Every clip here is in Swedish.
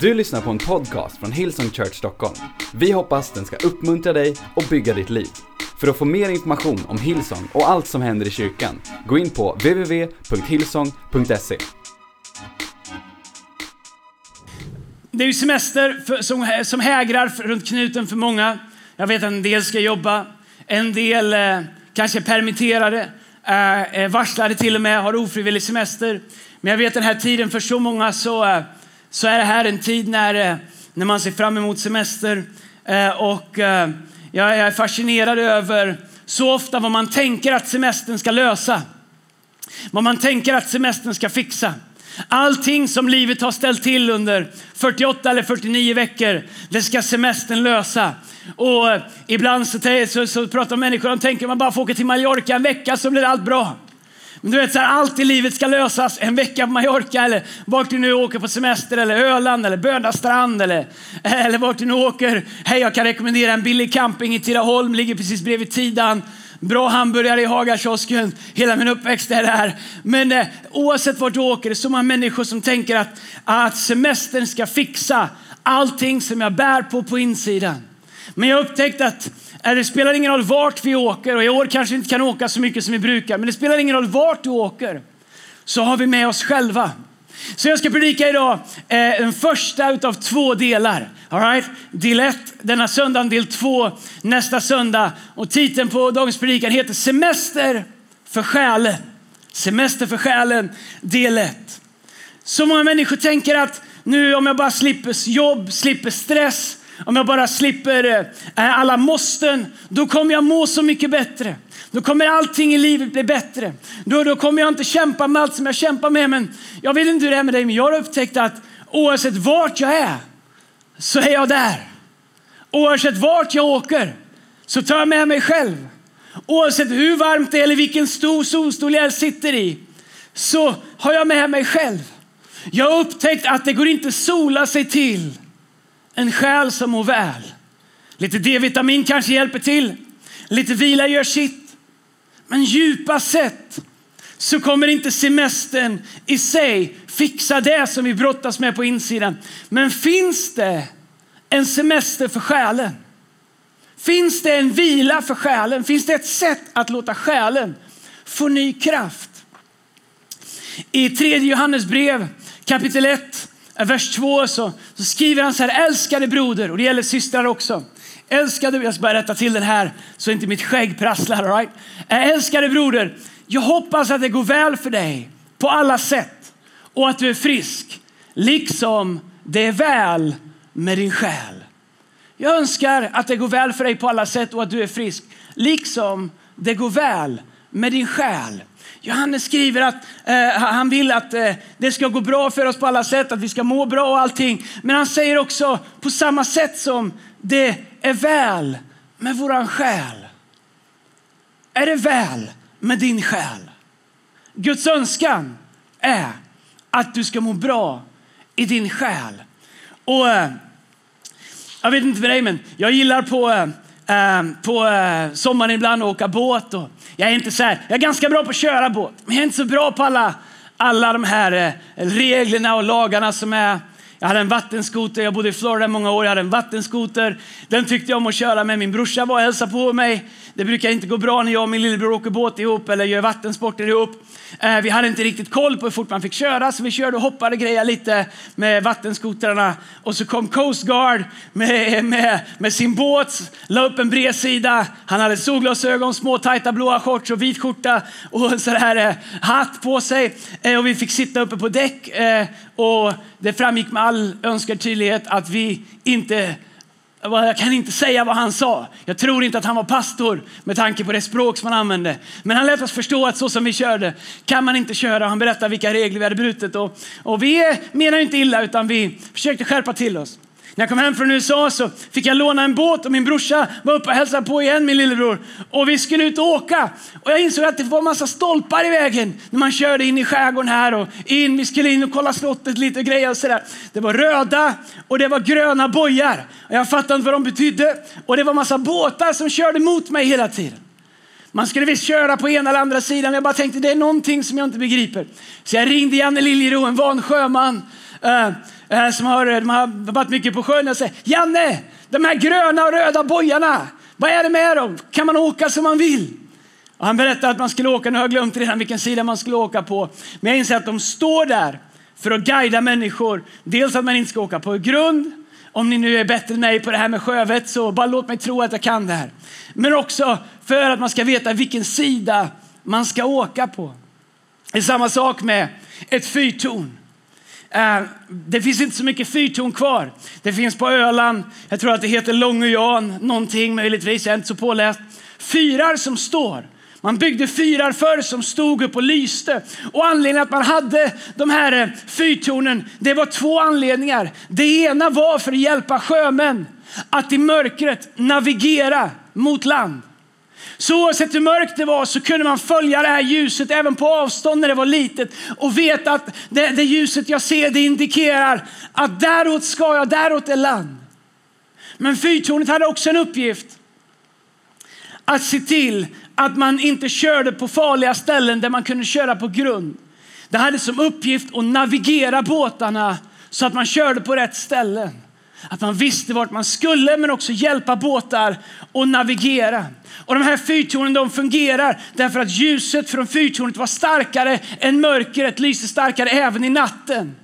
Du lyssnar på en podcast från Hillsong Church Stockholm. Vi hoppas den ska uppmuntra dig och bygga ditt liv. För att få mer information om Hillsong och allt som händer i kyrkan, gå in på www.hillsong.se. Det är ju semester för, som, som hägrar för, runt knuten för många. Jag vet att en del ska jobba, en del eh, kanske är permitterade, eh, eh, varslade till och med, har ofrivillig semester. Men jag vet den här tiden för så många så, eh, så är det här en tid när, eh, när man ser fram emot semester. Eh, och eh, jag är fascinerad över så ofta vad man tänker att semestern ska lösa. Vad man tänker att semestern ska fixa. Allting som livet har ställt till under 48 eller 49 veckor, det ska semestern lösa. Och ibland så, så, så pratar människor om tänker man bara får åka till Mallorca en vecka så blir allt bra. Men du vet, så här, allt i livet ska lösas. En vecka på Mallorca eller vart du nu åker på semester eller Öland eller Böda strand eller, eller vart du nu åker. Hej, jag kan rekommendera en billig camping i Tidaholm, ligger precis bredvid Tidan. Bra hamburgare i Hagakiosken. Hela min uppväxt är där. Men eh, oavsett vart du åker, det är så många människor som tänker att, att semestern ska fixa allting som jag bär på på insidan. Men jag upptäckte att Äh, det spelar ingen roll vart vi åker och i år kanske vi inte kan åka så mycket som vi brukar. Men det spelar ingen roll vart du åker så har vi med oss själva. Så jag ska predika idag eh, den första utav två delar. All right? Del 1 denna söndag, del 2 nästa söndag. Och titeln på dagens predikan heter Semester för själen. Semester för själen, del 1. Så många människor tänker att nu om jag bara slipper jobb, slipper stress, om jag bara slipper eh, eh, alla måsten, då kommer jag må så mycket bättre. Då kommer allting i livet bli bättre. Då, då kommer jag inte kämpa med allt som jag kämpar med. Men jag vet inte hur det är med dig, men jag har upptäckt att oavsett vart jag är så är jag där. Oavsett vart jag åker så tar jag med mig själv. Oavsett hur varmt det är eller vilken stor solstol jag sitter i så har jag med mig själv. Jag har upptäckt att det går inte att sola sig till en själ som mår väl. Lite D-vitamin kanske hjälper till. Lite vila gör sitt. Men djupast sett så kommer inte semestern i sig fixa det som vi brottas med på insidan. Men finns det en semester för själen? Finns det en vila för själen? Finns det ett sätt att låta själen få ny kraft? I tredje Johannes brev kapitel 1 vers 2 så, så skriver han så här, älskade broder, och det gäller systrar också. Älskade, jag ska bara rätta till den här så inte mitt skägg prasslar. All right? Äh, älskade broder, jag hoppas att det går väl för dig på alla sätt och att du är frisk, liksom det är väl med din själ. Jag önskar att det går väl för dig på alla sätt och att du är frisk, liksom det går väl med din själ. Johannes skriver att eh, han vill att eh, det ska gå bra för oss på alla sätt, att vi ska må bra och allting. Men han säger också på samma sätt som det är väl med våran själ. Är det väl med din själ? Guds önskan är att du ska må bra i din själ. Och eh, jag vet inte för dig, men jag gillar på eh, Ehm, på eh, sommaren ibland och åka båt. Och jag är inte så här, jag är ganska bra på att köra båt, men jag är inte så bra på alla, alla de här eh, reglerna och lagarna som är jag hade en vattenskoter, jag bodde i Florida många år, jag hade en vattenskoter. Den tyckte jag om att köra med. Min brorsa var och hälsade på mig. Det brukar inte gå bra när jag och min lillebror åker båt ihop eller gör vattensporter ihop. Eh, vi hade inte riktigt koll på hur fort man fick köra så vi körde och hoppade grejer lite med vattenskotrarna. Och så kom Coast Guard med, med, med sin båt, la upp en bredsida. Han hade solglasögon, små tajta blåa shorts och vit skjorta och en sån här eh, hatt på sig. Eh, och vi fick sitta uppe på däck eh, och det framgick med all önskad tydlighet att vi inte jag kan inte säga vad han sa. Jag tror inte att han var pastor med tanke på det språk som han använde. Men han lät oss förstå att så som vi körde kan man inte köra. Han berättade vilka regler vi hade brutit. Och, och vi menar inte illa utan vi försökte skärpa till oss. När jag kom hem från USA så fick jag låna en båt och min brorsa var uppe och hälsade på igen, min lillebror. Och vi skulle ut och åka. Och jag insåg att det var en massa stolpar i vägen när man körde in i skärgården här och in. Vi skulle in och kolla slottet lite och grejer och sådär. Det var röda och det var gröna bojar. Och jag fattade inte vad de betydde. Och det var massa båtar som körde mot mig hela tiden. Man skulle visst köra på ena eller andra sidan. Jag bara tänkte det är någonting som jag inte begriper. Så jag ringde Janne Liljero, en van sjöman Eh, eh, som har, de har varit mycket på sjön och säger Janne, de här gröna och röda bojarna, vad är det med dem? Kan man åka som man vill? Och han berättade att man skulle åka, nu har jag glömt redan vilken sida man skulle åka på, men jag inser att de står där för att guida människor. Dels att man inte ska åka på grund, om ni nu är bättre än mig på det här med sjövett så bara låt mig tro att jag kan det här. Men också för att man ska veta vilken sida man ska åka på. Det är samma sak med ett fyrtorn. Eh, det finns inte så mycket fyrtorn kvar. Det finns på Öland, jag tror att det heter Långejan någonting möjligtvis, jag är inte så påläst. Fyrar som står. Man byggde fyrar förr som stod upp och lyste. Och anledningen att man hade de här eh, fyrtornen, det var två anledningar. Det ena var för att hjälpa sjömän att i mörkret navigera mot land. Så oavsett hur mörkt det var så kunde man följa det här ljuset även på avstånd när det var litet och veta att det, det ljuset jag ser det indikerar att däråt ska jag, däråt är land. Men fyrtornet hade också en uppgift att se till att man inte körde på farliga ställen där man kunde köra på grund. Det hade som uppgift att navigera båtarna så att man körde på rätt ställen. Att man visste vart man skulle men också hjälpa båtar att navigera. Och de här fyrtornen de fungerar därför att ljuset från fyrtornet var starkare än mörkret, lyste starkare även i natten.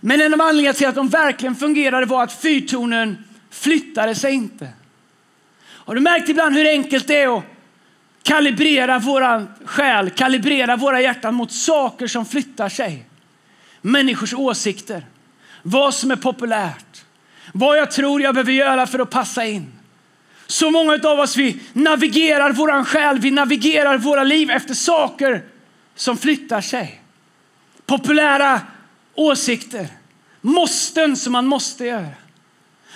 Men en av anledningarna till att de verkligen fungerade var att fyrtornen flyttade sig inte. Har du märkt ibland hur enkelt det är att kalibrera vår själ, kalibrera våra hjärtan mot saker som flyttar sig? Människors åsikter, vad som är populärt, vad jag tror jag behöver göra för att passa in. Så många av oss vi navigerar vår själ, vi navigerar våra liv efter saker som flyttar sig. Populära åsikter, måsten som man måste göra.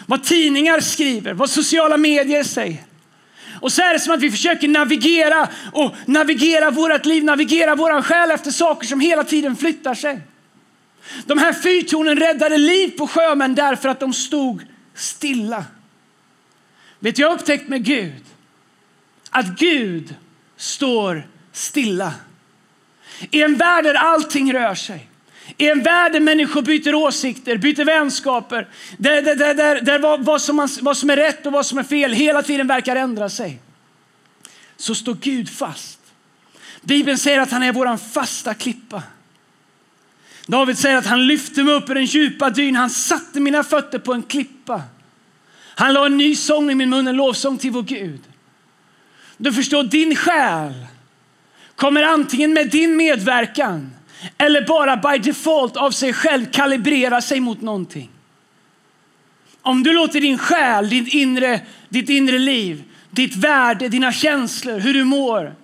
Vad tidningar skriver, vad sociala medier säger. Och så är det som att vi försöker navigera och navigera vårt liv, navigera vår själ efter saker som hela tiden flyttar sig. De här fyrtornen räddade liv på sjömän därför att de stod stilla. Vet jag upptäckt med Gud att Gud står stilla. I en värld där allting rör sig. I en värld där människor byter åsikter, byter vänskaper, där, där, där, där, där vad, vad, som man, vad som är rätt och vad som är fel hela tiden verkar ändra sig, så står Gud fast. Bibeln säger att han är vår fasta klippa. David säger att han lyfte mig upp ur den djupa dyn, han satte mina fötter på en klippa. Han la en ny sång i min mun, en lovsång till vår Gud. Du förstår, din själ kommer antingen med din medverkan eller bara by default av sig själv kalibrera sig mot någonting. Om du låter din själ, ditt inre, ditt inre liv, ditt värde, dina känslor, hur du mår.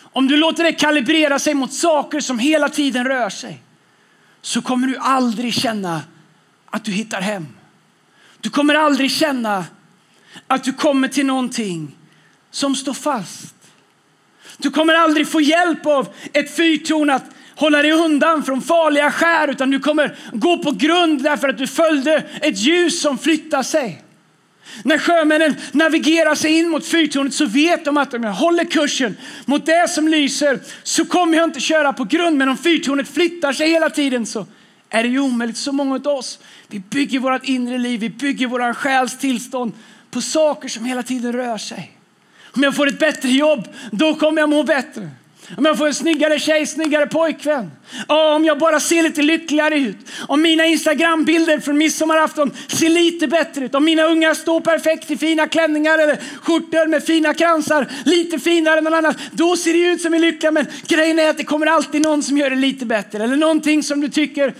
Om du låter det kalibrera sig mot saker som hela tiden rör sig så kommer du aldrig känna att du hittar hem. Du kommer aldrig känna att du kommer till någonting som står fast. Du kommer aldrig få hjälp av ett fyrtorn att hålla dig undan från farliga skär utan du kommer gå på grund därför att du följde ett ljus som flyttar sig. När sjömännen navigerar sig in mot fyrtornet så vet de att om jag håller kursen mot det som lyser så kommer jag inte köra på grund. Men om fyrtornet flyttar sig hela tiden så är det ju omöjligt. Så många av oss, vi bygger vårt inre liv, vi bygger vår själs tillstånd på saker som hela tiden rör sig. Om jag får ett bättre jobb, då kommer jag må bättre. Om jag får en snyggare tjej, snyggare pojkvän. om jag bara ser lite lyckligare ut. Om mina Instagrambilder från midsommarafton ser lite bättre ut. Om mina ungar står perfekt i fina klänningar eller skjortor med fina kransar. Lite finare än någon annan. Då ser det ut som är lyckliga. Men grejen är att det kommer alltid någon som gör det lite bättre. Eller någonting som du tycker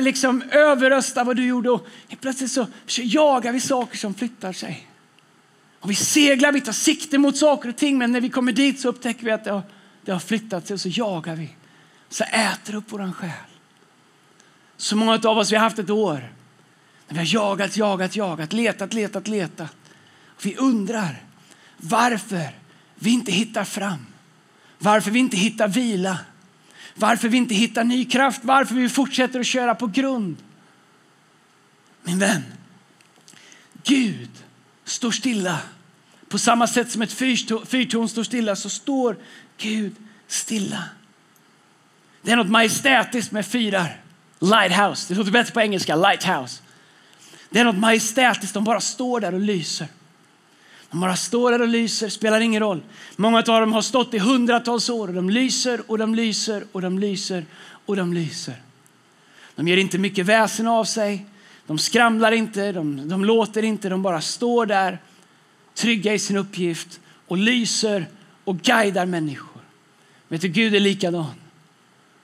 liksom överröstar vad du gjorde. Och plötsligt så jagar vi saker som flyttar sig. Och vi seglar, vi tar sikte mot saker och ting. Men när vi kommer dit så upptäcker vi att det det har flyttat sig och så jagar vi. Så äter upp vår själ. Så många av oss vi har haft ett år när vi har jagat, jagat, jagat, letat, letat, letat. Och vi undrar varför vi inte hittar fram. Varför vi inte hittar vila. Varför vi inte hittar ny kraft. Varför vi fortsätter att köra på grund. Min vän, Gud står stilla. På samma sätt som ett fyrtorn står stilla så står Gud stilla. Det är något majestätiskt med fyrar. Lighthouse, det låter bättre på engelska, lighthouse. Det är något majestätiskt, de bara står där och lyser. De bara står där och lyser, spelar ingen roll. Många av dem har stått i hundratals år och de lyser och de lyser och de lyser och de lyser. De gör inte mycket väsen av sig. De skramlar inte, de, de låter inte, de bara står där trygga i sin uppgift och lyser och guidar människor. Vet du, Gud är likadan.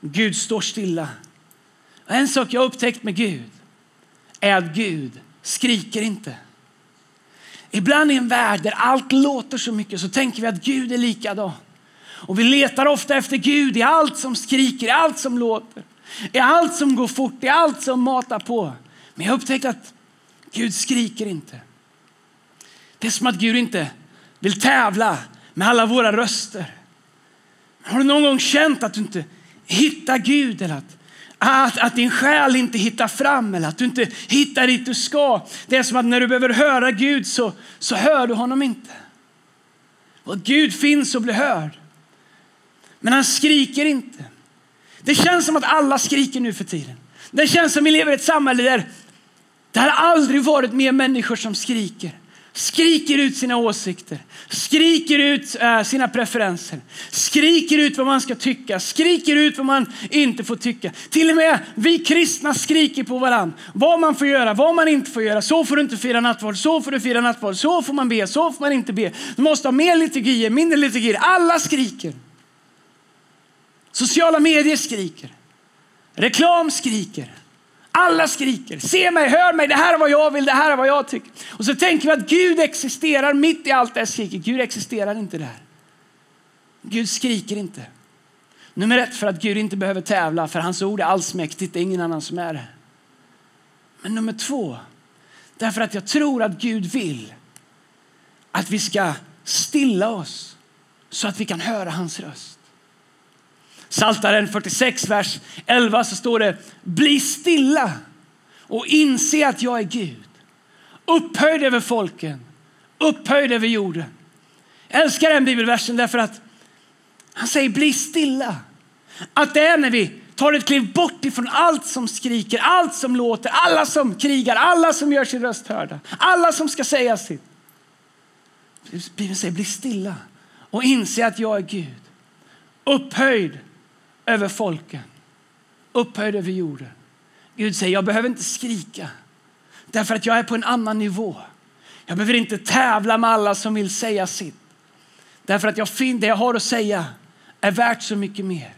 Gud står stilla. En sak jag upptäckt med Gud är att Gud skriker inte. Ibland i en värld där allt låter så mycket så tänker vi att Gud är likadan. Och vi letar ofta efter Gud i allt som skriker, i allt som låter, i allt som går fort, i allt som matar på. Men jag har upptäckt att Gud skriker inte. Det är som att Gud inte vill tävla med alla våra röster. Har du någon gång känt att du inte hittar Gud eller att, att, att din själ inte hittar fram eller att du inte hittar dit du ska? Det är som att när du behöver höra Gud så, så hör du honom inte. Och Gud finns och blir hörd. Men han skriker inte. Det känns som att alla skriker nu för tiden. Det känns som att vi lever i ett samhälle där det har aldrig varit mer människor som skriker skriker ut sina åsikter, skriker ut eh, sina preferenser, skriker ut vad man ska tycka, skriker ut vad man inte får tycka. Till och med vi kristna skriker på varandra vad man får göra, vad man inte får göra. Så får du inte fira nattvard, så får du fira nattvard, så får man be, så får man inte be. Du måste ha mer liturgier, mindre liturgier. Alla skriker. Sociala medier skriker. Reklam skriker. Alla skriker, se mig, hör mig, det här är vad jag vill, det här är vad jag tycker. Och så tänker vi att Gud existerar mitt i allt det här skriket. Gud existerar inte där. Gud skriker inte. Nummer ett för att Gud inte behöver tävla, för hans ord är allsmäktigt, det är ingen annan som är det. Men nummer två, därför att jag tror att Gud vill att vi ska stilla oss så att vi kan höra hans röst. Saltaren 46, vers 11 så står det Bli stilla och inse att jag är Gud. Upphöjd över folken, upphöjd över jorden. Jag älskar den bibelversen därför att han säger bli stilla. Att det är när vi tar ett kliv bort ifrån allt som skriker, allt som låter, alla som krigar, alla som gör sin röst hörda, alla som ska säga sitt. Bibeln säger bli stilla och inse att jag är Gud. Upphöjd över folken, upphöjd över jorden. Gud säger, jag behöver inte skrika därför att jag är på en annan nivå. Jag behöver inte tävla med alla som vill säga sitt. Därför att jag det jag har att säga är värt så mycket mer.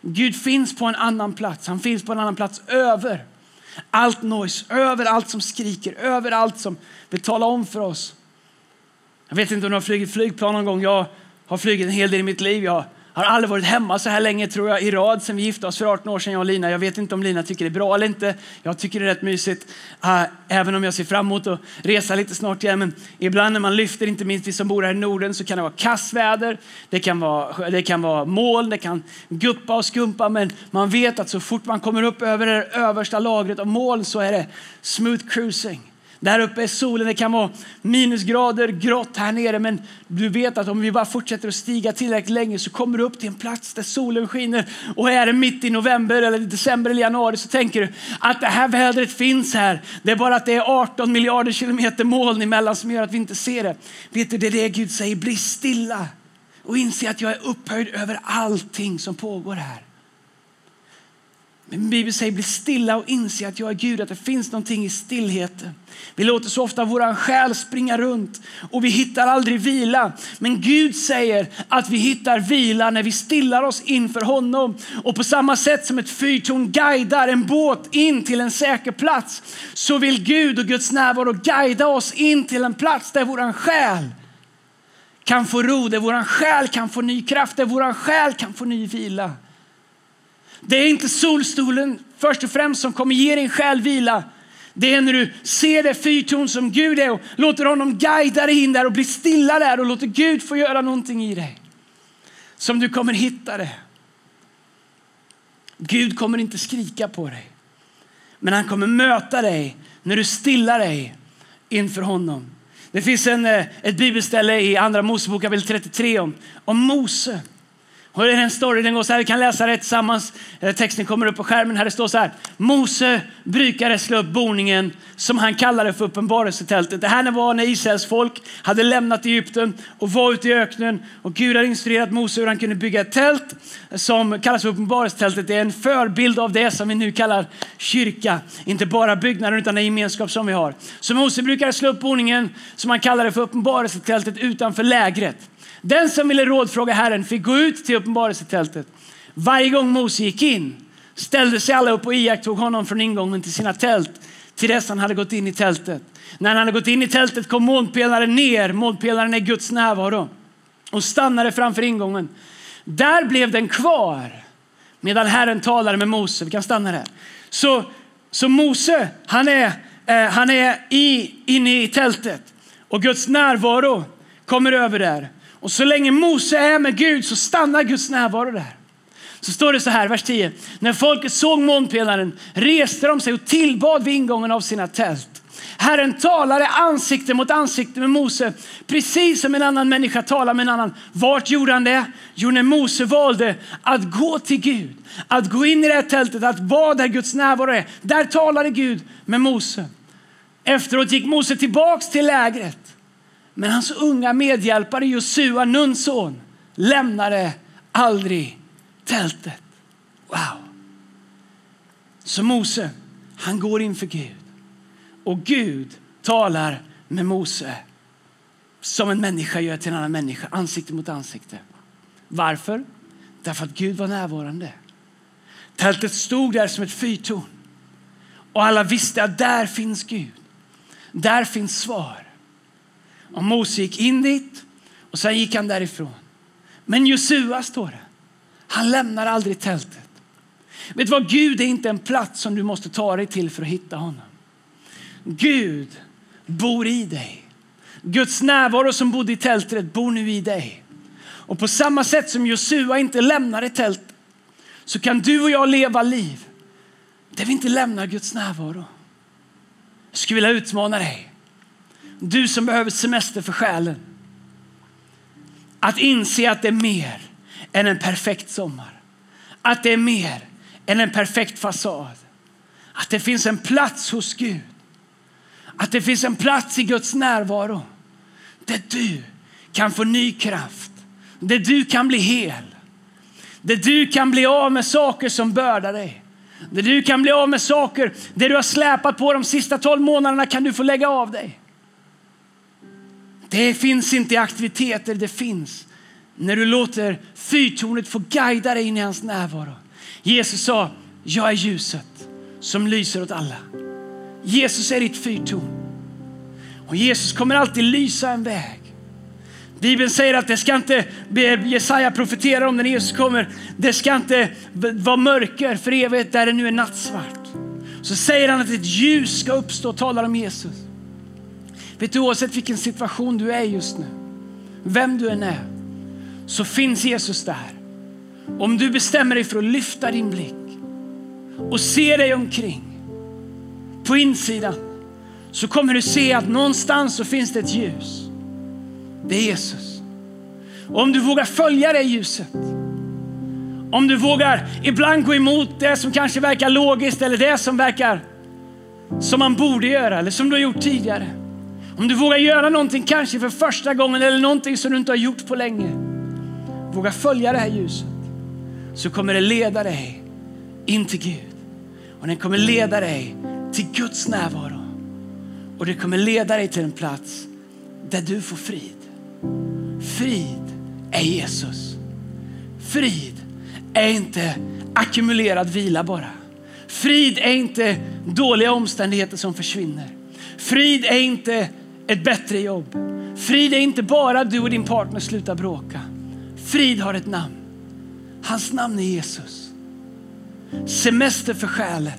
Gud finns på en annan plats. Han finns på en annan plats över allt noise, över allt som skriker, över allt som vill tala om för oss. Jag vet inte om du har flugit flygplan någon gång. Jag har flugit en hel del i mitt liv. Jag har aldrig varit hemma så här länge tror jag i rad sen vi gifte oss för 18 år sedan jag och Lina. Jag vet inte om Lina tycker det är bra eller inte. Jag tycker det är rätt mysigt. Äh, även om jag ser fram emot att resa lite snart igen. Men ibland när man lyfter, inte minst vi som bor här i Norden, så kan det vara kassväder. Det kan vara, det kan vara moln, det kan guppa och skumpa. Men man vet att så fort man kommer upp över det översta lagret av moln så är det smooth cruising. Där uppe är solen, det kan vara minusgrader, grått här nere men du vet att om vi bara fortsätter att stiga tillräckligt länge så kommer du upp till en plats där solen skiner och är det mitt i november eller december eller januari så tänker du att det här vädret finns här. Det är bara att det är 18 miljarder kilometer moln emellan som gör att vi inte ser det. Vet du, det är det Gud säger, bli stilla och inse att jag är upphöjd över allting som pågår här. Men Bibeln säger bli stilla och inse att jag är Gud, att det finns någonting i stillheten. Vi låter så ofta vår själ springa runt och vi hittar aldrig vila. Men Gud säger att vi hittar vila när vi stillar oss inför honom. Och på samma sätt som ett fyrtorn guidar en båt in till en säker plats så vill Gud och Guds närvaro guida oss in till en plats där vår själ kan få ro, där vår själ kan få ny kraft, där vår själ kan få ny vila. Det är inte solstolen först och främst som kommer ge din själ vila. Det är när du ser det fyrtorn som Gud är och låter honom guida dig in där och bli stilla där och låter Gud få göra någonting i dig. Som du kommer hitta det. Gud kommer inte skrika på dig. Men han kommer möta dig när du stillar dig inför honom. Det finns en, eh, ett bibelställe i Andra Mosebok kapitel 33 om, om Mose. Och det är en story, den går så här, vi kan läsa det tillsammans. Eh, texten kommer upp på skärmen här. Det står så här. Mose brukade slå upp boningen som han kallade för uppenbarelsetältet. Det här var när Israels folk hade lämnat Egypten och var ute i öknen. Och Gud hade instruerat Mose hur han kunde bygga ett tält som kallas för uppenbarelsetältet. Det är en förbild av det som vi nu kallar kyrka. Inte bara byggnaden utan den gemenskap som vi har. Så Mose brukade slå upp boningen som han kallade för uppenbarelsetältet utanför lägret. Den som ville rådfråga Herren fick gå ut till uppenbarelsetältet. Varje gång Mose gick in ställde sig alla upp och iakttog honom från ingången till sina tält till dess han hade gått in i tältet. När han hade gått in i tältet kom månpelaren ner, månpelaren är Guds närvaro, och stannade framför ingången. Där blev den kvar medan Herren talade med Mose. Vi kan stanna där. Så, så Mose, han är, eh, han är i, inne i tältet och Guds närvaro kommer över där. Och så länge Mose är med Gud så stannar Guds närvaro där. Så står det så här, vers 10. När folket såg månpelaren reste de sig och tillbad vid ingången av sina tält. Herren talade ansikte mot ansikte med Mose, precis som en annan människa talar med en annan. Vart gjorde han det? Jo, när Mose valde att gå till Gud, att gå in i det här tältet, att vara där Guds närvaro är. Där talade Gud med Mose. Efteråt gick Mose tillbaks till lägret. Men hans unga medhjälpare Josua, Nuns son, lämnade aldrig tältet. Wow! Så Mose, han går inför Gud. Och Gud talar med Mose som en människa gör till en annan människa, ansikte mot ansikte. Varför? Därför att Gud var närvarande. Tältet stod där som ett fyrtorn. Och alla visste att där finns Gud. Där finns svar. Och Mose gick in dit och sen gick han därifrån. Men Josua står det. Han lämnar aldrig tältet. Vet du vad? Gud är inte en plats som du måste ta dig till för att hitta honom. Gud bor i dig. Guds närvaro som bodde i tältet bor nu i dig. Och på samma sätt som Josua inte lämnade tältet så kan du och jag leva liv där vi inte lämnar Guds närvaro. Jag skulle vilja utmana dig. Du som behöver semester för själen. Att inse att det är mer än en perfekt sommar. Att det är mer än en perfekt fasad. Att det finns en plats hos Gud. Att det finns en plats i Guds närvaro där du kan få ny kraft. Där du kan bli hel. Där du kan bli av med saker som bördar dig. Där du kan bli av med saker det du har släpat på de sista tolv månaderna kan du få lägga av dig. Det finns inte i aktiviteter, det finns när du låter fyrtornet få guida dig in i hans närvaro. Jesus sa, jag är ljuset som lyser åt alla. Jesus är ditt fyrtorn. Och Jesus kommer alltid lysa en väg. Bibeln säger att det ska inte, Jesaja profeterar om när Jesus kommer, det ska inte vara mörker för evigt där det nu är nattsvart. Så säger han att ett ljus ska uppstå och talar om Jesus. Vet du, oavsett vilken situation du är just nu, vem du än är, så finns Jesus där. Om du bestämmer dig för att lyfta din blick och se dig omkring på insidan så kommer du se att någonstans så finns det ett ljus. Det är Jesus. Och om du vågar följa det ljuset, om du vågar ibland gå emot det som kanske verkar logiskt eller det som verkar som man borde göra eller som du har gjort tidigare. Om du vågar göra någonting kanske för första gången eller någonting som du inte har gjort på länge. Våga följa det här ljuset så kommer det leda dig in till Gud. Och den kommer leda dig till Guds närvaro. Och det kommer leda dig till en plats där du får frid. Frid är Jesus. Frid är inte ackumulerad vila bara. Frid är inte dåliga omständigheter som försvinner. Frid är inte ett bättre jobb. Frid är inte bara att du och din partner slutar bråka. Frid har ett namn. Hans namn är Jesus. Semester för själen,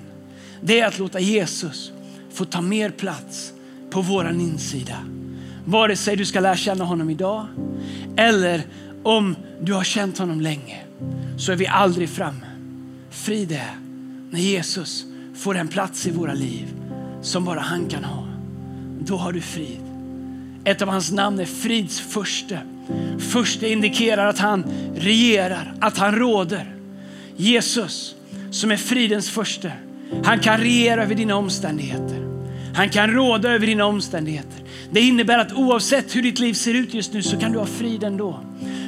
det är att låta Jesus få ta mer plats på våran insida. Vare sig du ska lära känna honom idag eller om du har känt honom länge så är vi aldrig framme. Frid är när Jesus får en plats i våra liv som bara han kan ha. Då har du frid. Ett av hans namn är frids förste. Första indikerar att han regerar, att han råder. Jesus som är fridens första. Han kan regera över dina omständigheter. Han kan råda över dina omständigheter. Det innebär att oavsett hur ditt liv ser ut just nu så kan du ha frid ändå.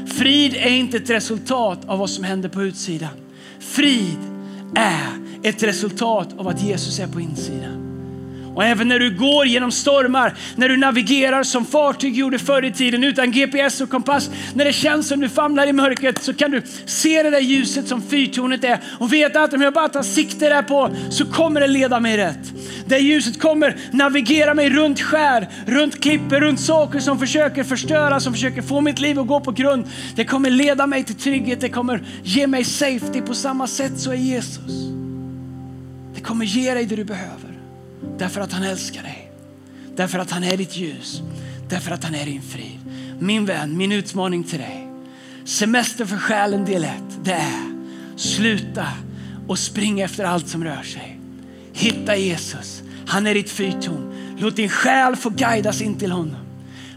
Frid är inte ett resultat av vad som händer på utsidan. Frid är ett resultat av att Jesus är på insidan. Och även när du går genom stormar, när du navigerar som fartyg gjorde förr i tiden utan GPS och kompass, när det känns som du famlar i mörkret så kan du se det där ljuset som fyrtornet är och veta att om jag bara tar sikte där på så kommer det leda mig rätt. Det ljuset kommer navigera mig runt skär, runt klippor, runt saker som försöker förstöra, som försöker få mitt liv att gå på grund. Det kommer leda mig till trygghet, det kommer ge mig safety. På samma sätt så är Jesus. Det kommer ge dig det du behöver. Därför att han älskar dig. Därför att han är ditt ljus. Därför att han är din frid. Min vän, min utmaning till dig. Semester för själen del 1. Det är sluta och springa efter allt som rör sig. Hitta Jesus. Han är ditt fyrtorn. Låt din själ få guidas in till honom.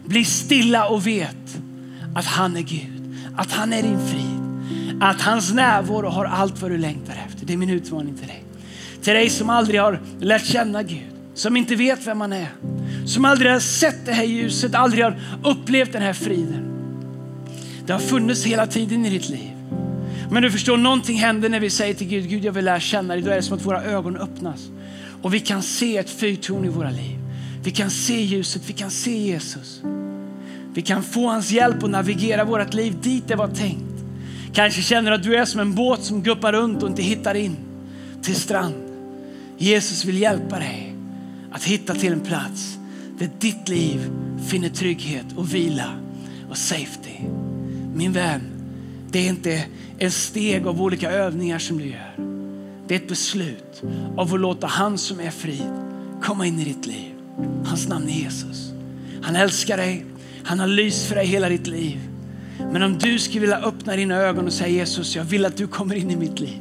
Bli stilla och vet att han är Gud. Att han är din frid. Att hans närvaro har allt vad du längtar efter. Det är min utmaning till dig. Till dig som aldrig har lärt känna Gud, som inte vet vem man är, som aldrig har sett det här ljuset, aldrig har upplevt den här friden. Det har funnits hela tiden i ditt liv. Men du förstår, någonting händer när vi säger till Gud, Gud jag vill lära känna dig. Då är det som att våra ögon öppnas och vi kan se ett fyrtorn i våra liv. Vi kan se ljuset, vi kan se Jesus. Vi kan få hans hjälp att navigera vårt liv dit det var tänkt. Kanske känner du att du är som en båt som guppar runt och inte hittar in till strand. Jesus vill hjälpa dig att hitta till en plats där ditt liv finner trygghet och vila och safety. Min vän, det är inte en steg av olika övningar som du gör. Det är ett beslut av att låta han som är frid komma in i ditt liv. Hans namn är Jesus. Han älskar dig. Han har lyst för dig hela ditt liv. Men om du skulle vilja öppna dina ögon och säga Jesus, jag vill att du kommer in i mitt liv.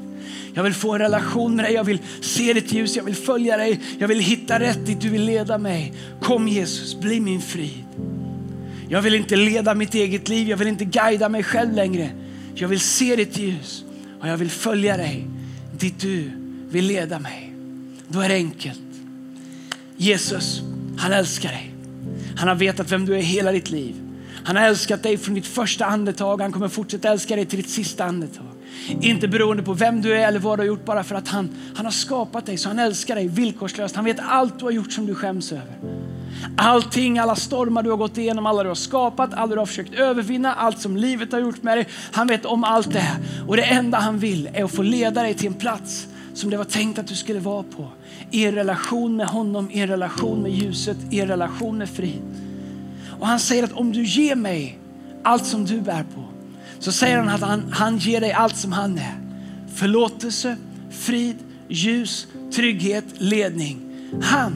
Jag vill få en relation med dig, jag vill se ditt ljus, jag vill följa dig, jag vill hitta rätt dit du vill leda mig. Kom Jesus, bli min frid. Jag vill inte leda mitt eget liv, jag vill inte guida mig själv längre. Jag vill se ditt ljus och jag vill följa dig dit du vill leda mig. Då är det enkelt. Jesus, han älskar dig. Han har vetat vem du är hela ditt liv. Han har älskat dig från ditt första andetag. Han kommer fortsätta älska dig till ditt sista andetag. Inte beroende på vem du är eller vad du har gjort, bara för att han, han har skapat dig. Så han älskar dig villkorslöst. Han vet allt du har gjort som du skäms över. Allting, alla stormar du har gått igenom, alla du har skapat, alla du har försökt övervinna, allt som livet har gjort med dig. Han vet om allt det här. Och det enda han vill är att få leda dig till en plats som det var tänkt att du skulle vara på. I en relation med honom, i en relation med ljuset, i en relation med frid. Och han säger att om du ger mig allt som du bär på, så säger han att han, han ger dig allt som han är. Förlåtelse, frid, ljus, trygghet, ledning. Han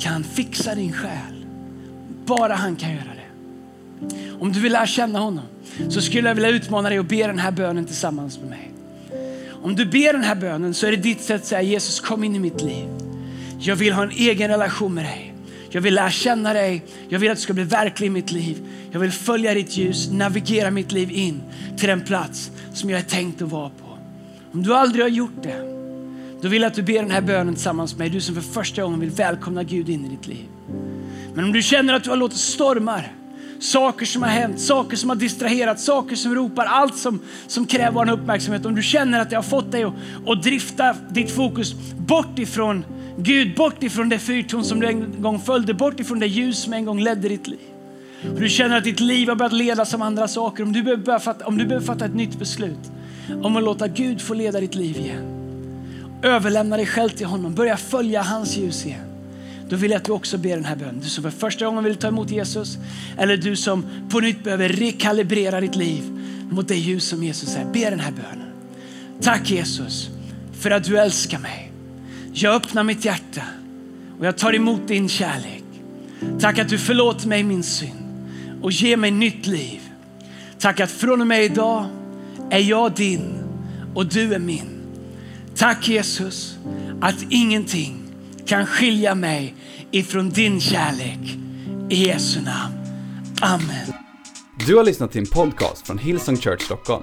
kan fixa din själ. Bara han kan göra det. Om du vill lära känna honom så skulle jag vilja utmana dig att be den här bönen tillsammans med mig. Om du ber den här bönen så är det ditt sätt att säga Jesus kom in i mitt liv. Jag vill ha en egen relation med dig. Jag vill lära känna dig. Jag vill att du ska bli verklig i mitt liv. Jag vill följa ditt ljus, navigera mitt liv in till den plats som jag är tänkt att vara på. Om du aldrig har gjort det, då vill jag att du ber den här bönen tillsammans med mig. Du som för första gången vill välkomna Gud in i ditt liv. Men om du känner att du har låtit stormar, saker som har hänt, saker som har distraherat, saker som ropar, allt som, som kräver vår uppmärksamhet. Om du känner att det har fått dig att, att drifta ditt fokus bort ifrån Gud, bort ifrån det fyrtorn som du en gång följde, bort ifrån det ljus som en gång ledde ditt liv. Du känner att ditt liv har börjat ledas av andra saker. Om du, behöver fatta, om du behöver fatta ett nytt beslut om att låta Gud få leda ditt liv igen. Överlämna dig själv till honom, börja följa hans ljus igen. Då vill jag att du också ber den här bönen. Du som för första gången vill ta emot Jesus eller du som på nytt behöver rekalibrera ditt liv mot det ljus som Jesus är. Be den här bönen. Tack Jesus för att du älskar mig. Jag öppnar mitt hjärta och jag tar emot din kärlek. Tack att du förlåter mig min synd och ger mig nytt liv. Tack att från och med idag är jag din och du är min. Tack Jesus att ingenting kan skilja mig ifrån din kärlek. I Jesu namn. Amen. Du har lyssnat till en podcast från Hillsong Church Stockholm.